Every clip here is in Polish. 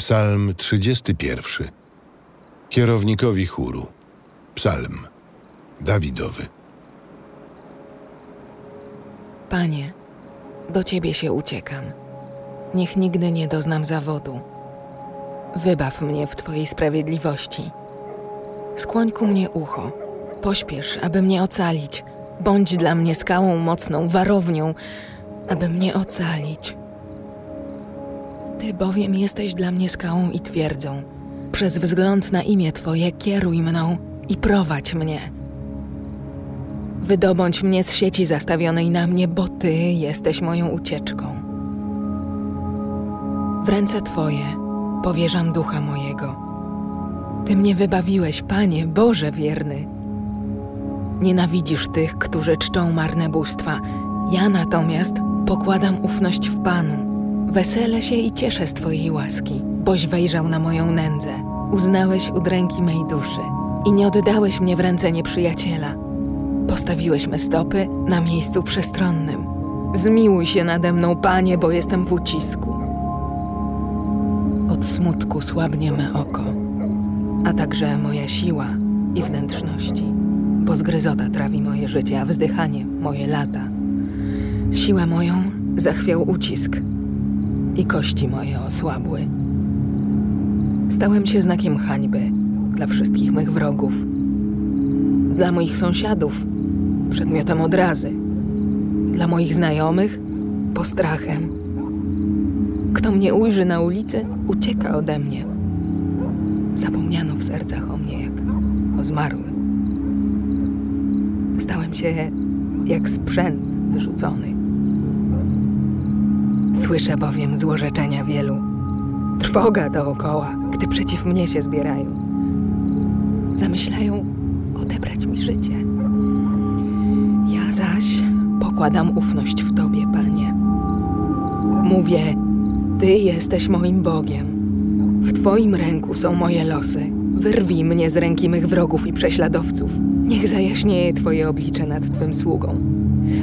Psalm 31. Kierownikowi chóru. Psalm Dawidowy. Panie, do Ciebie się uciekam. Niech nigdy nie doznam zawodu. Wybaw mnie w Twojej sprawiedliwości. Skłoń ku mnie ucho. Pośpiesz, aby mnie ocalić. Bądź dla mnie skałą mocną, warownią, aby mnie ocalić. Ty bowiem jesteś dla mnie skałą i twierdzą. Przez wzgląd na imię Twoje kieruj mną i prowadź mnie. Wydobądź mnie z sieci zastawionej na mnie, bo Ty jesteś moją ucieczką. W ręce Twoje powierzam ducha mojego. Ty mnie wybawiłeś, Panie, Boże wierny. Nienawidzisz tych, którzy czczą marne bóstwa. Ja natomiast pokładam ufność w Panu. Weselę się i cieszę z Twojej łaski, boś wejrzał na moją nędzę. Uznałeś udręki mej duszy i nie oddałeś mnie w ręce nieprzyjaciela. Postawiłeś me stopy na miejscu przestronnym. Zmiłuj się nade mną, Panie, bo jestem w ucisku. Od smutku słabnie me oko, a także moja siła i wnętrzności, bo zgryzota trawi moje życie, a wzdychanie moje lata. Siłę moją zachwiał ucisk i kości moje osłabły. Stałem się znakiem hańby dla wszystkich mych wrogów, dla moich sąsiadów przedmiotem odrazy, dla moich znajomych postrachem. Kto mnie ujrzy na ulicy, ucieka ode mnie. Zapomniano w sercach o mnie jak o zmarłym. Stałem się jak sprzęt wyrzucony. Słyszę bowiem złorzeczenia wielu. Trwoga dookoła, gdy przeciw mnie się zbierają. Zamyślają odebrać mi życie. Ja zaś pokładam ufność w Tobie, Panie. Mówię, Ty jesteś moim Bogiem. W Twoim ręku są moje losy. Wyrwij mnie z ręki mych wrogów i prześladowców. Niech zajaśnieje Twoje oblicze nad Twym sługą.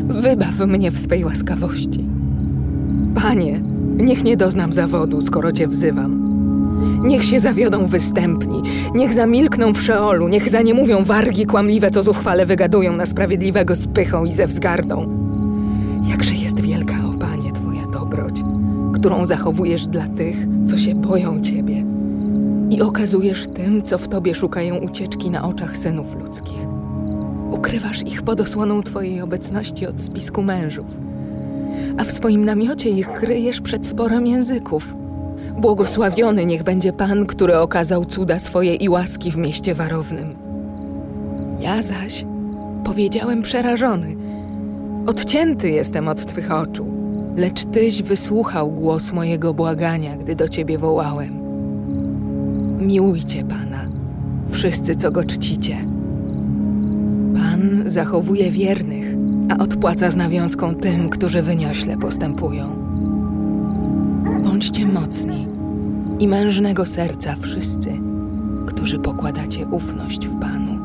Wybaw mnie w swej łaskawości. Panie, niech nie doznam zawodu, skoro Cię wzywam. Niech się zawiodą występni, niech zamilkną w Szeolu, niech zaniemówią wargi kłamliwe, co zuchwale wygadują na sprawiedliwego z pychą i ze wzgardą. Jakże jest wielka, o Panie, Twoja dobroć, którą zachowujesz dla tych, co się boją Ciebie i okazujesz tym, co w Tobie szukają ucieczki na oczach synów ludzkich. Ukrywasz ich pod osłoną Twojej obecności od spisku mężów, a w swoim namiocie ich kryjesz przed sporem języków. Błogosławiony niech będzie Pan, który okazał cuda swoje i łaski w mieście warownym. Ja zaś powiedziałem przerażony: Odcięty jestem od Twych oczu, lecz Tyś wysłuchał głos mojego błagania, gdy do Ciebie wołałem. Miłujcie Pana, wszyscy, co go czcicie. Pan zachowuje wiernych, a odpłaca z nawiązką tym, którzy wyniośle postępują. Bądźcie mocni i mężnego serca wszyscy, którzy pokładacie ufność w Panu.